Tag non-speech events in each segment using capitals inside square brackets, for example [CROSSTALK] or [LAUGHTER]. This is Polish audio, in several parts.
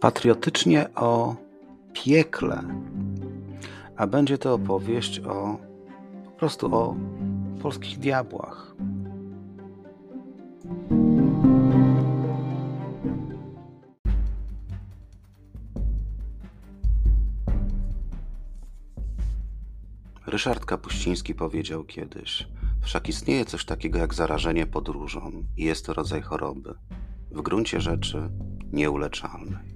patriotycznie o piekle, a będzie to opowieść o po prostu o polskich diabłach. Ryszard Kapuściński powiedział kiedyś: Wszak istnieje coś takiego jak zarażenie podróżą i jest to rodzaj choroby, w gruncie rzeczy nieuleczalnej.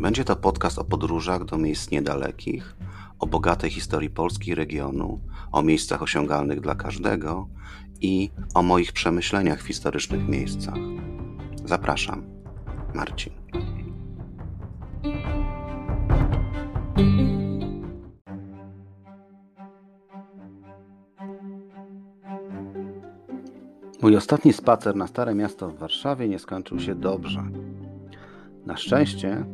Będzie to podcast o podróżach do miejsc niedalekich, o bogatej historii Polski regionu, o miejscach osiągalnych dla każdego i o moich przemyśleniach w historycznych miejscach. Zapraszam, Marcin. Mój ostatni spacer na Stare Miasto w Warszawie nie skończył się dobrze. Na szczęście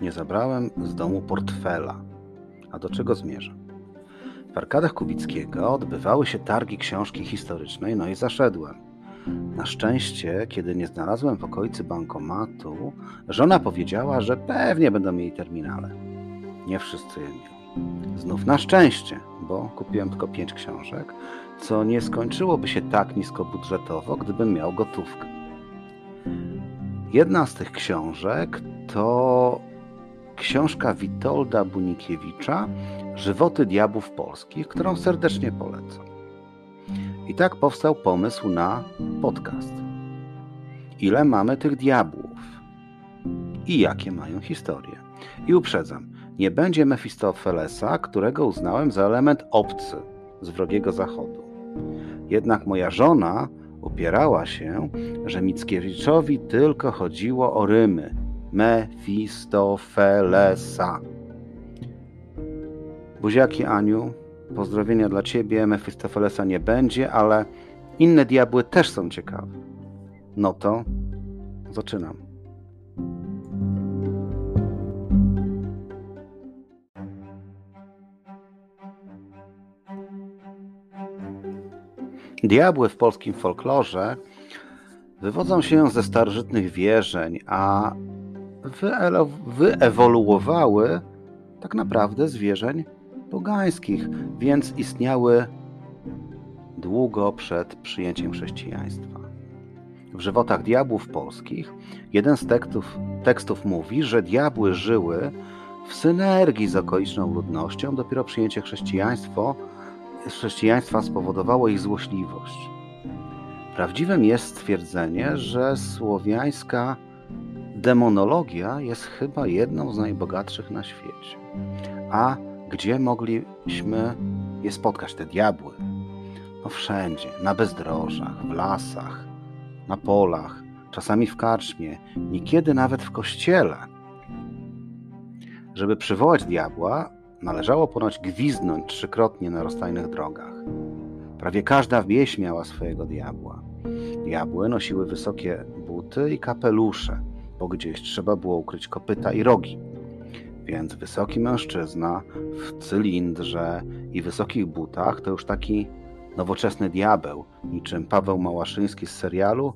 nie zabrałem z domu portfela. A do czego zmierzam? W arkadach Kubickiego odbywały się targi książki historycznej, no i zaszedłem. Na szczęście, kiedy nie znalazłem w okolicy bankomatu, żona powiedziała, że pewnie będą mieli terminale. Nie wszyscy je mieli. Znów na szczęście, bo kupiłem tylko pięć książek, co nie skończyłoby się tak nisko budżetowo, gdybym miał gotówkę. Jedna z tych książek to książka Witolda Bunikiewicza Żywoty diabłów polskich, którą serdecznie polecam. I tak powstał pomysł na podcast. Ile mamy tych diabłów? I jakie mają historie? I uprzedzam, nie będzie Mefistofelesa, którego uznałem za element obcy z wrogiego zachodu. Jednak moja żona upierała się, że Mickiewiczowi tylko chodziło o rymy Mefistofelesa. Buziaki Aniu, pozdrowienia dla Ciebie. Mefistofelesa nie będzie, ale inne diabły też są ciekawe. No to zaczynam. Diabły w polskim folklorze wywodzą się ze starożytnych wierzeń, a wyewoluowały tak naprawdę z wierzeń pogańskich, więc istniały długo przed przyjęciem chrześcijaństwa. W żywotach diabłów polskich jeden z tekstów, tekstów mówi, że diabły żyły w synergii z okoliczną ludnością, dopiero przyjęcie chrześcijaństwo, chrześcijaństwa spowodowało ich złośliwość. Prawdziwym jest stwierdzenie, że słowiańska demonologia jest chyba jedną z najbogatszych na świecie. A gdzie mogliśmy je spotkać, te diabły? No wszędzie, na bezdrożach, w lasach, na polach, czasami w karczmie, niekiedy nawet w kościele. Żeby przywołać diabła, należało ponoć gwizdnąć trzykrotnie na rozstajnych drogach. Prawie każda wieś miała swojego diabła. Diabły nosiły wysokie buty i kapelusze, bo gdzieś trzeba było ukryć kopyta i rogi. Więc wysoki mężczyzna w cylindrze i wysokich butach to już taki nowoczesny diabeł, niczym Paweł Małaszyński z serialu,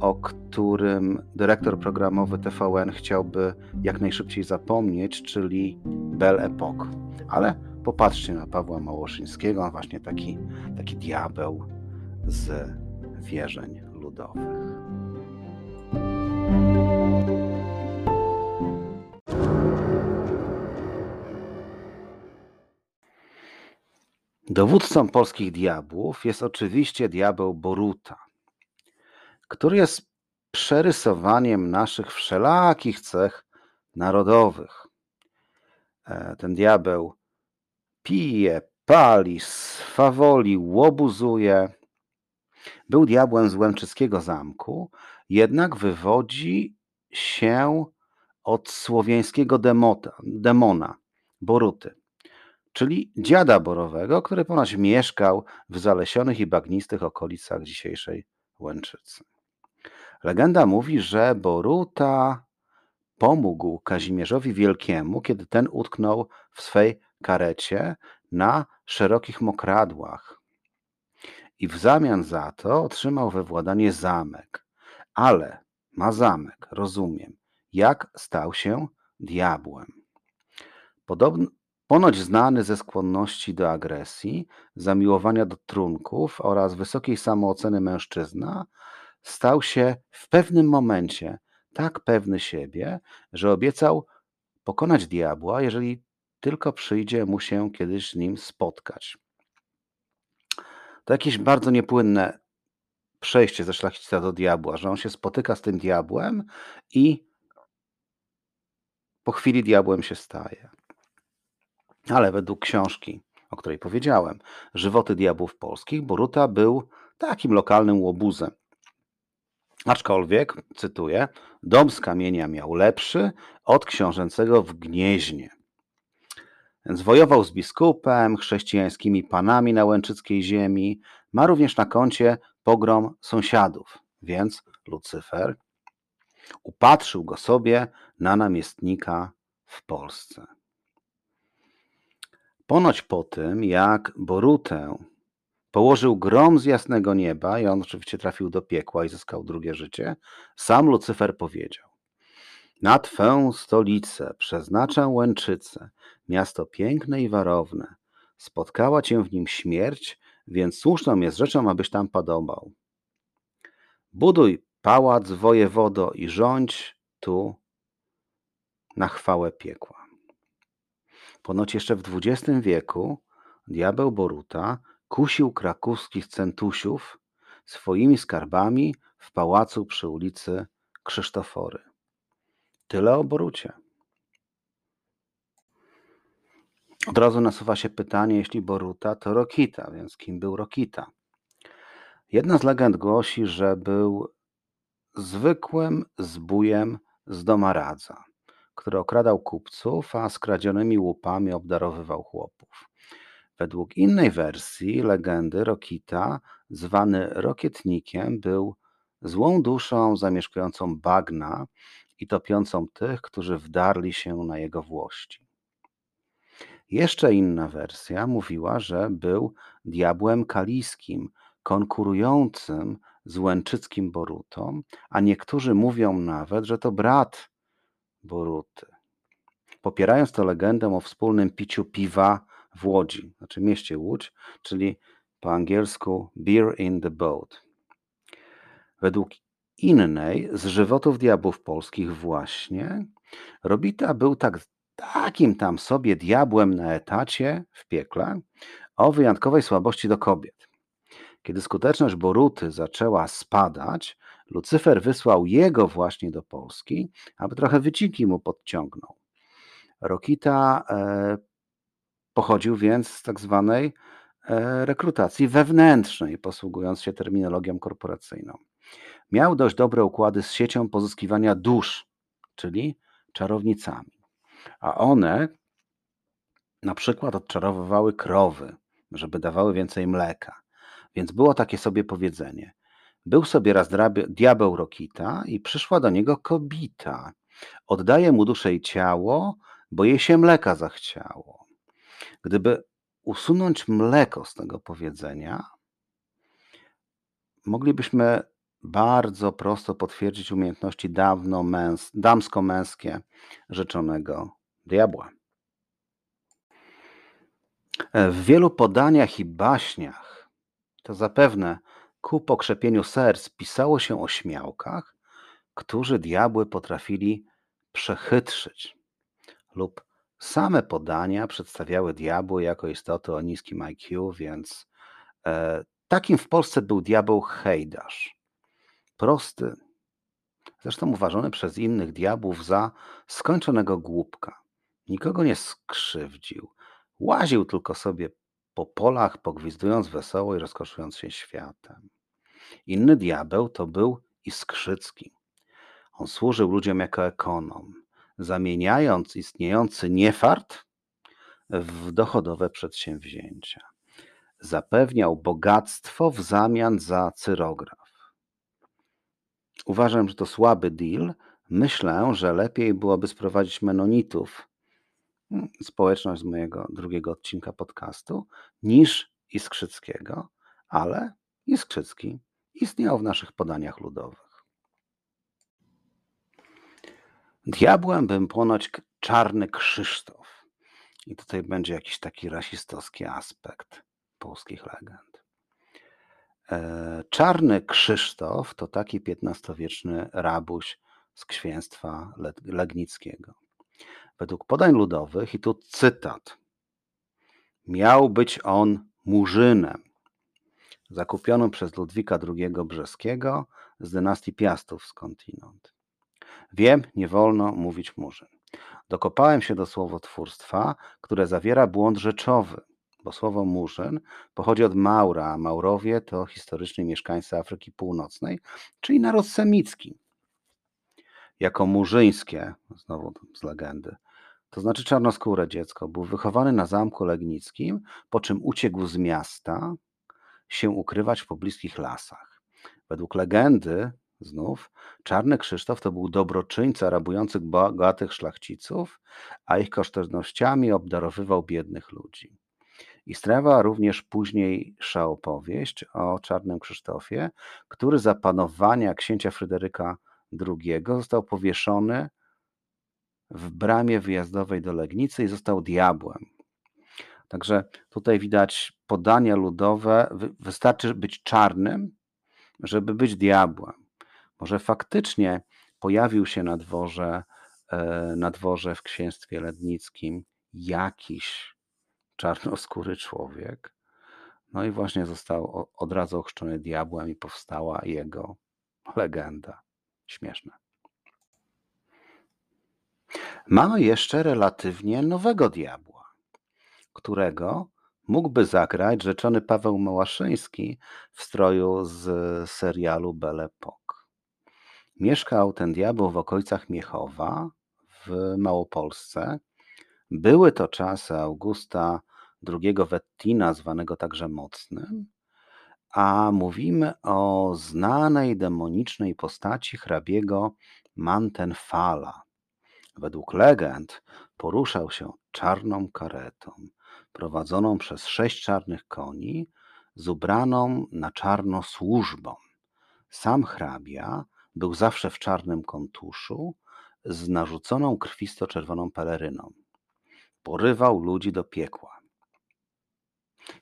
o którym dyrektor programowy TVN chciałby jak najszybciej zapomnieć, czyli Belle Epoque. Ale popatrzcie na Pawła Małaszyńskiego, on właśnie taki, taki diabeł z wierzeń ludowych. Dowódcą polskich diabłów jest oczywiście diabeł Boruta, który jest przerysowaniem naszych wszelakich cech narodowych. E, ten diabeł pije, pali, swawoli, łobuzuje. Był diabłem z Łęczyckiego zamku, jednak wywodzi się od słowiańskiego demota, demona, Boruty czyli dziada Borowego, który ponoć mieszkał w zalesionych i bagnistych okolicach dzisiejszej Łęczycy. Legenda mówi, że Boruta pomógł Kazimierzowi Wielkiemu, kiedy ten utknął w swej karecie na szerokich mokradłach. I w zamian za to otrzymał we władanie zamek. Ale ma zamek, rozumiem. jak stał się diabłem. Ponoć znany ze skłonności do agresji, zamiłowania do trunków oraz wysokiej samooceny mężczyzna, stał się w pewnym momencie tak pewny siebie, że obiecał pokonać diabła, jeżeli tylko przyjdzie mu się kiedyś z nim spotkać. To jakieś bardzo niepłynne przejście ze szlachcica do diabła, że on się spotyka z tym diabłem i po chwili diabłem się staje. Ale według książki, o której powiedziałem, Żywoty diabłów polskich, Boruta był takim lokalnym łobuzem. Aczkolwiek, cytuję, dom z kamienia miał lepszy od książęcego w Gnieźnie. Więc wojował z biskupem, chrześcijańskimi panami na łęczyckiej ziemi. Ma również na koncie pogrom sąsiadów, więc Lucyfer upatrzył go sobie na namiestnika w Polsce. Ponoć po tym, jak Borutę położył grom z jasnego nieba i on oczywiście trafił do piekła i zyskał drugie życie, sam Lucyfer powiedział: Na twę stolicę przeznaczę Łęczycę, miasto piękne i warowne. Spotkała cię w nim śmierć, więc słuszną jest rzeczą, abyś tam podobał. Buduj pałac wojewodo i rządź tu na chwałę piekła. Ponoć jeszcze w XX wieku diabeł Boruta kusił krakowskich centusiów swoimi skarbami w pałacu przy ulicy Krzysztofory. Tyle o Borucie. Od razu nasuwa się pytanie, jeśli Boruta, to Rokita, więc kim był Rokita? Jedna z legend głosi, że był zwykłym zbójem z Domaradza, który okradał kupców, a skradzionymi łupami obdarowywał chłopów. Według innej wersji legendy Rokita, zwany Rokietnikiem, był złą duszą zamieszkującą bagna i topiącą tych, którzy wdarli się na jego włości. Jeszcze inna wersja mówiła, że był diabłem kaliskim, konkurującym z łęczyckim Borutą, a niektórzy mówią nawet, że to brat Boruty. Popierając tę legendę o wspólnym piciu piwa w Łodzi, znaczy mieście Łódź, czyli po angielsku beer in the boat. Według innej z żywotów diabłów polskich właśnie Robita był tak takim tam sobie diabłem na etacie w piekle o wyjątkowej słabości do kobiet. Kiedy skuteczność Boruty zaczęła spadać, Lucyfer wysłał jego właśnie do Polski, aby trochę wyciki mu podciągnął. Rokita e, pochodził więc z tak zwanej e, rekrutacji wewnętrznej, posługując się terminologią korporacyjną. Miał dość dobre układy z siecią pozyskiwania dusz, czyli czarownicami a one na przykład odczarowywały krowy, żeby dawały więcej mleka. Więc było takie sobie powiedzenie. Był sobie raz diabeł Rokita i przyszła do niego kobita. Oddaje mu duszę i ciało, bo jej się mleka zachciało. Gdyby usunąć mleko z tego powiedzenia, moglibyśmy bardzo prosto potwierdzić umiejętności dawno męs damsko-męskie rzeczonego diabła. W wielu podaniach i baśniach to zapewne ku pokrzepieniu serc pisało się o śmiałkach, którzy diabły potrafili przechytrzyć lub same podania przedstawiały diabły jako istoty o niskim IQ, więc e, takim w Polsce był diabeł Hejdasz prosty, zresztą uważany przez innych diabłów za skończonego głupka. Nikogo nie skrzywdził. Łaził tylko sobie po polach, pogwizdując wesoło i rozkoszując się światem. Inny diabeł to był Iskrzycki. On służył ludziom jako ekonom, zamieniając istniejący niefart w dochodowe przedsięwzięcia. Zapewniał bogactwo w zamian za cyrograf. Uważam, że to słaby deal. Myślę, że lepiej byłoby sprowadzić menonitów, społeczność z mojego drugiego odcinka podcastu, niż Iskrzyckiego, ale Iskrzycki istniał w naszych podaniach ludowych. Diabłem bym ponoć czarny Krzysztof. I tutaj będzie jakiś taki rasistowski aspekt polskich legend. E, czarny Krzysztof to taki XV-wieczny rabuś z księstwa legnickiego. Według podań ludowych, i tu cytat, miał być on murzynem, zakupionym przez Ludwika II Brzeskiego z dynastii Piastów skądinąd. Wiem, nie wolno mówić murzyn. Dokopałem się do słowotwórstwa, które zawiera błąd rzeczowy, bo słowo murzyn pochodzi od Maura, a Maurowie to historyczni mieszkańcy Afryki Północnej, czyli naród semicki. Jako murzyńskie, znowu z legendy, to znaczy czarnoskóre dziecko, był wychowany na zamku legnickim, po czym uciekł z miasta się ukrywać w pobliskich lasach. Według legendy, znów, Czarny Krzysztof to był dobroczyńca rabujących bogatych szlachciców, a ich kosztownościami obdarowywał biednych ludzi. Istniewa również późniejsza opowieść o Czarnym Krzysztofie, który za panowania księcia Fryderyka II został powieszony w bramie wyjazdowej do Legnicy i został diabłem. Także tutaj widać podania ludowe. Wystarczy być czarnym, żeby być diabłem. Może faktycznie pojawił się na dworze, e, na dworze w księstwie lednickim jakiś czarnoskóry człowiek. No i właśnie został od razu ochrzczony diabłem i powstała jego legenda. Śmieszne. Mamy jeszcze relatywnie nowego diabła, którego mógłby zagrać rzeczony Paweł Małaszyński w stroju z serialu Belle Époque. Mieszkał ten diabeł w okolicach Miechowa w Małopolsce. Były to czasy Augusta II Wettina, zwanego także Mocnym, a mówimy o znanej demonicznej postaci hrabiego Mantenfala. Według legend poruszał się czarną karetą, prowadzoną przez sześć czarnych koni, z ubraną na czarno służbą. Sam hrabia był zawsze w czarnym kontuszu, z narzuconą krwisto-czerwoną peleryną. Porywał ludzi do piekła.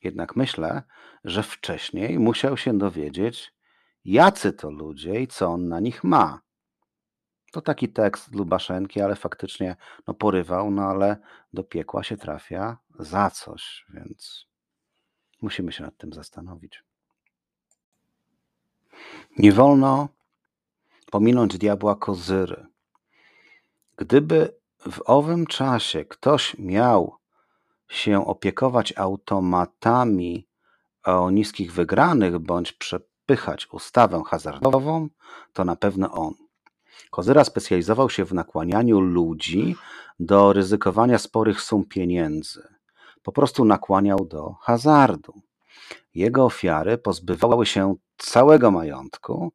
Jednak myślę, że wcześniej musiał się dowiedzieć, jacy to ludzie i co on na nich ma. To taki tekst Lubaszenki, ale faktycznie no, porywał, no ale do piekła się trafia za coś, więc musimy się nad tym zastanowić. Nie wolno pominąć diabła kozyry. Gdyby w owym czasie ktoś miał się opiekować automatami o niskich wygranych bądź przepychać ustawę hazardową, to na pewno on. Kozyra specjalizował się w nakłanianiu ludzi do ryzykowania sporych sum pieniędzy. Po prostu nakłaniał do hazardu. Jego ofiary pozbywały się całego majątku,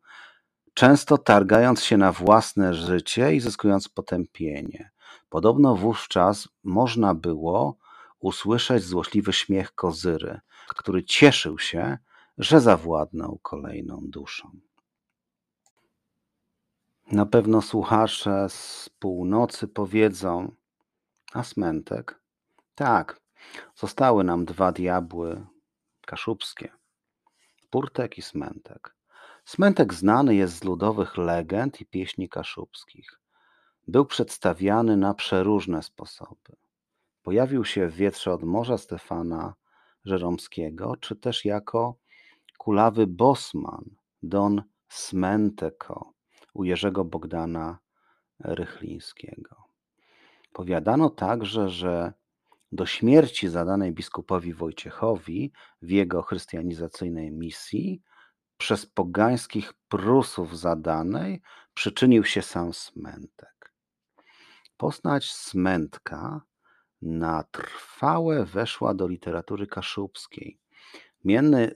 często targając się na własne życie i zyskując potępienie. Podobno wówczas można było usłyszeć złośliwy śmiech kozyry, który cieszył się, że zawładnął kolejną duszą. Na pewno słuchacze z północy powiedzą, a Smentek? Tak, zostały nam dwa diabły kaszubskie, Purtek i Smentek. Smentek znany jest z ludowych legend i pieśni kaszubskich. Był przedstawiany na przeróżne sposoby. Pojawił się w wietrze od Morza Stefana Żeromskiego, czy też jako kulawy bosman Don Smenteko u Jerzego Bogdana Rychlińskiego. Powiadano także, że do śmierci zadanej biskupowi Wojciechowi w jego chrystianizacyjnej misji przez pogańskich Prusów zadanej przyczynił się sam Smentek. Postać Smentka na trwałe weszła do literatury kaszubskiej,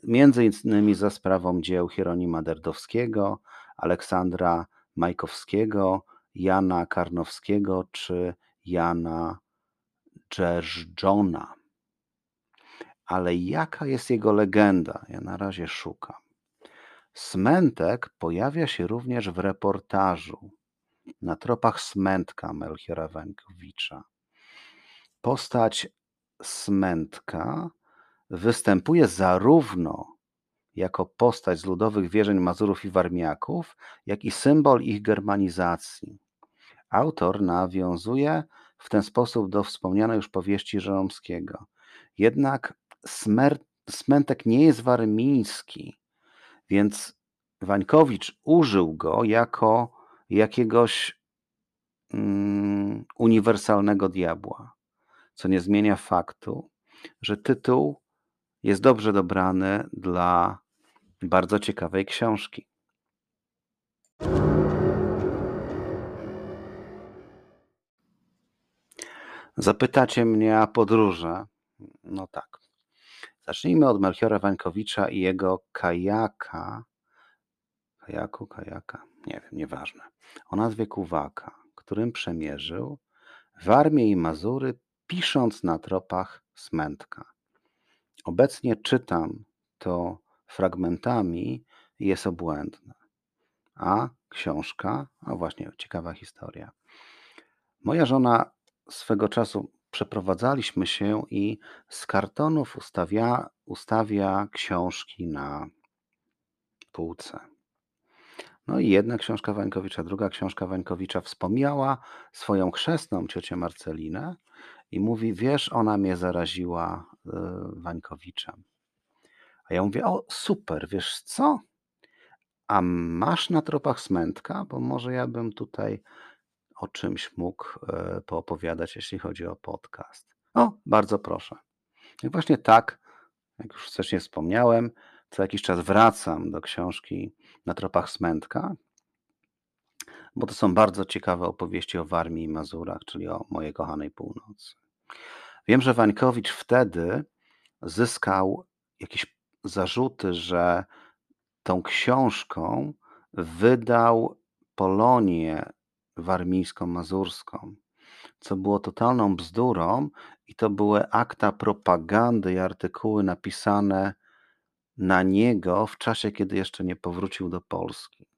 między innymi za sprawą dzieł Hieronima Derdowskiego, Aleksandra Majkowskiego, Jana Karnowskiego czy Jana Dżerżdżona. Ale jaka jest jego legenda? Ja na razie szukam. Smentek pojawia się również w reportażu na tropach smętka Melchiora Wańkowicza. Postać smętka występuje zarówno jako postać z ludowych wierzeń Mazurów i Warmiaków, jak i symbol ich germanizacji. Autor nawiązuje w ten sposób do wspomnianej już powieści Żeromskiego. Jednak smer, smętek nie jest warmiński, więc Wańkowicz użył go jako jakiegoś mm, uniwersalnego diabła, co nie zmienia faktu, że tytuł jest dobrze dobrany dla bardzo ciekawej książki. Zapytacie mnie o podróże. No tak. Zacznijmy od Melchiora Wańkowicza i jego kajaka. Kajaku, kajaka, nie wiem, nieważne. O nazwie Kuwaka, którym przemierzył Warmię i Mazury, pisząc na tropach Smętka. Obecnie czytam to fragmentami i jest obłędne. A książka, a właśnie ciekawa historia. Moja żona swego czasu przeprowadzaliśmy się i z kartonów ustawia, ustawia książki na półce. No i jedna książka Wańkowicza, druga książka Wańkowicza wspomniała swoją chrzestną ciocię Marcelinę i mówi, wiesz, ona mnie zaraziła y, Wańkowiczem. A ja mówię, o super, wiesz co? A masz na tropach smętka? Bo może ja bym tutaj o czymś mógł e, poopowiadać, jeśli chodzi o podcast. O, bardzo proszę. I właśnie tak, jak już wcześniej wspomniałem, co jakiś czas wracam do książki Na tropach smętka, bo to są bardzo ciekawe opowieści o Warmii i Mazurach, czyli o mojej kochanej północy. Wiem, że Wańkowicz wtedy zyskał jakieś zarzuty, że tą książką wydał Polonię warmińsko-mazurską, co było totalną bzdurą i to były akta propagandy i artykuły napisane na niego w czasie, kiedy jeszcze nie powrócił do Polski.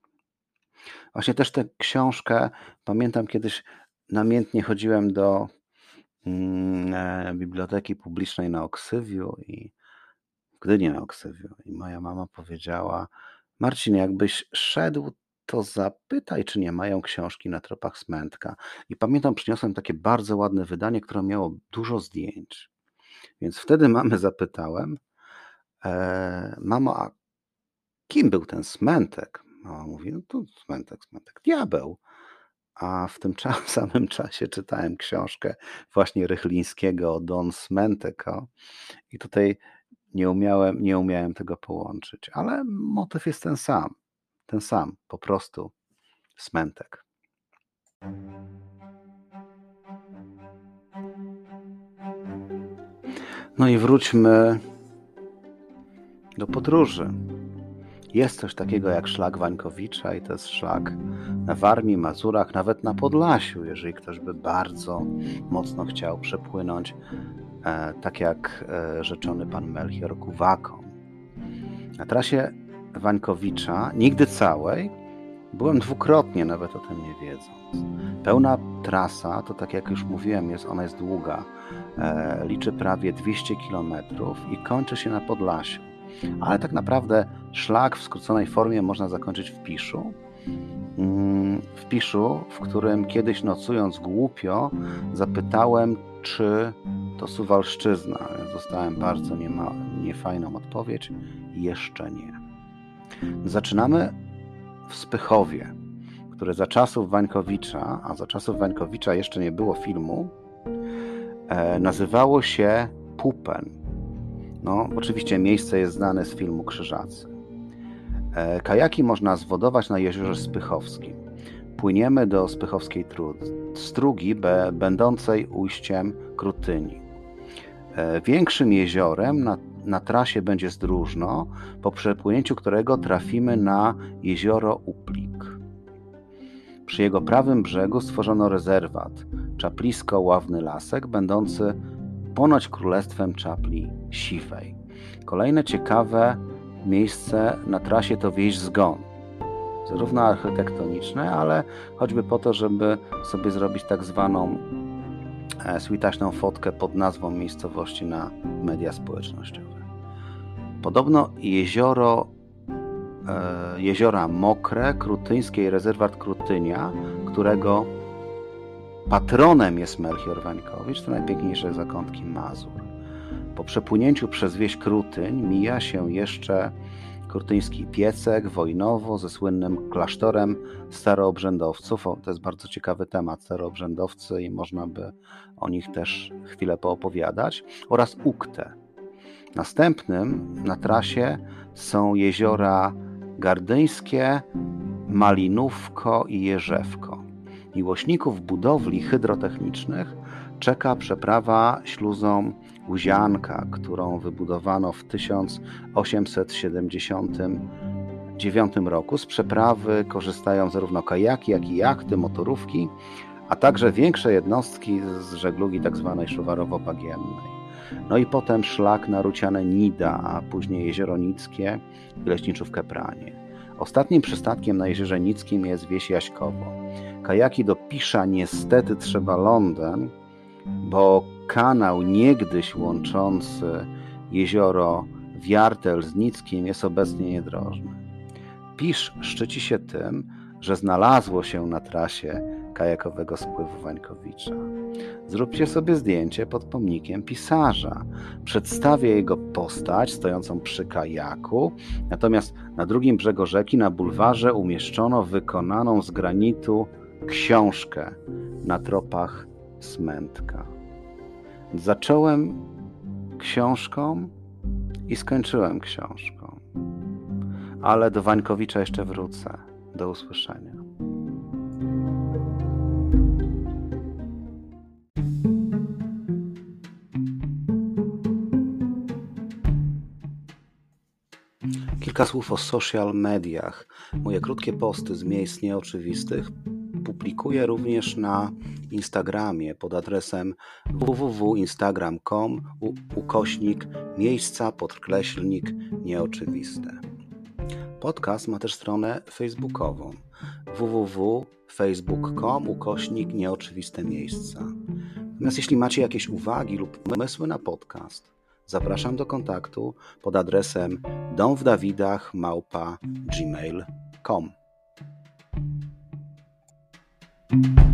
Właśnie też tę książkę pamiętam kiedyś namiętnie chodziłem do mm, e, biblioteki publicznej na Oksywiu i w Gdyni na Oksywiu i moja mama powiedziała Marcin, jakbyś szedł to zapytaj, czy nie mają książki na tropach smętka. I pamiętam, przyniosłem takie bardzo ładne wydanie, które miało dużo zdjęć. Więc wtedy mamy zapytałem, e, mamo, a kim był ten smętek? Mama mówi, no to smętek, smętek, diabeł. A w tym [LAUGHS] samym czasie czytałem książkę właśnie Rychlińskiego Don Smęteko i tutaj nie umiałem, nie umiałem tego połączyć, ale motyw jest ten sam ten sam, po prostu smętek. No i wróćmy do podróży. Jest coś takiego jak szlak Wańkowicza i to jest szlak na Warmii, Mazurach, nawet na Podlasiu, jeżeli ktoś by bardzo mocno chciał przepłynąć, e, tak jak e, rzeczony pan Melchior Kuwaką. Na trasie Wańkowicza, nigdy całej. Byłem dwukrotnie, nawet o tym nie wiedząc. Pełna trasa, to tak jak już mówiłem, jest, ona jest długa, e, liczy prawie 200 km i kończy się na Podlasiu. Ale tak naprawdę szlak w skróconej formie można zakończyć w Piszu. Mm, w Piszu, w którym kiedyś nocując głupio, zapytałem, czy to Suwalszczyzna. Dostałem bardzo niema, niefajną odpowiedź. Jeszcze nie. Zaczynamy w Spychowie, które za czasów Wańkowicza, a za czasów Wańkowicza jeszcze nie było filmu, e, nazywało się Pupen. No, oczywiście miejsce jest znane z filmu Krzyżacy. E, kajaki można zwodować na jeziorze Spychowskim. Płyniemy do Spychowskiej Strugi, będącej ujściem Krutyni. E, większym jeziorem na na trasie będzie Zdróżno, po przepłynięciu którego trafimy na jezioro Uplik. Przy jego prawym brzegu stworzono rezerwat, czaplisko-ławny lasek, będący ponoć królestwem czapli siwej. Kolejne ciekawe miejsce na trasie to wieś Zgon. zarówno architektoniczne, ale choćby po to, żeby sobie zrobić tak zwaną e, switaśną fotkę pod nazwą miejscowości na media społecznościowe. Podobno jezioro, e, jeziora Mokre, Krutyńskie rezerwat Krutynia, którego patronem jest Melchior Wańkowicz, to najpiękniejsze zakątki Mazur. Po przepłynięciu przez wieś Krutyń mija się jeszcze Krutyński Piecek, Wojnowo, ze słynnym klasztorem staroobrzędowców. O, to jest bardzo ciekawy temat, staroobrzędowcy i można by o nich też chwilę poopowiadać. Oraz Uktę. Następnym na trasie są jeziora Gardyńskie, Malinówko i Jerzewko. Miłośników budowli hydrotechnicznych czeka przeprawa śluzą Łuzianka, którą wybudowano w 1879 roku. Z przeprawy korzystają zarówno kajaki, jak i jachty, motorówki, a także większe jednostki z żeglugi tzw. Tak szuwarowo-bagiennej. No i potem szlak na Ruciane Nida, a później Jezioro Nickie i Leśniczówkę Pranie. Ostatnim przystatkiem na Jeziorze Nickim jest wieś Jaśkowo. Kajaki do Pisza niestety trzeba lądem, bo kanał niegdyś łączący jezioro Wiartel z Nickiem jest obecnie niedrożny. Pisz szczyci się tym, że znalazło się na trasie kajakowego spływu Wańkowicza. Zróbcie sobie zdjęcie pod pomnikiem pisarza. Przedstawię jego postać stojącą przy kajaku, natomiast na drugim brzegu rzeki na bulwarze umieszczono wykonaną z granitu książkę na tropach smętka. Zacząłem książką i skończyłem książką. Ale do Wańkowicza jeszcze wrócę. Do usłyszenia. Kilka słów o social mediach. Moje krótkie posty z miejsc nieoczywistych publikuję również na Instagramie pod adresem www.instagram.com ukośnik miejsca podkreślnik nieoczywiste. Podcast ma też stronę facebookową www.facebook.com ukośnik nieoczywiste miejsca. Natomiast jeśli macie jakieś uwagi lub pomysły na podcast, zapraszam do kontaktu pod adresem domwdawidach małpa gmail.com. thank you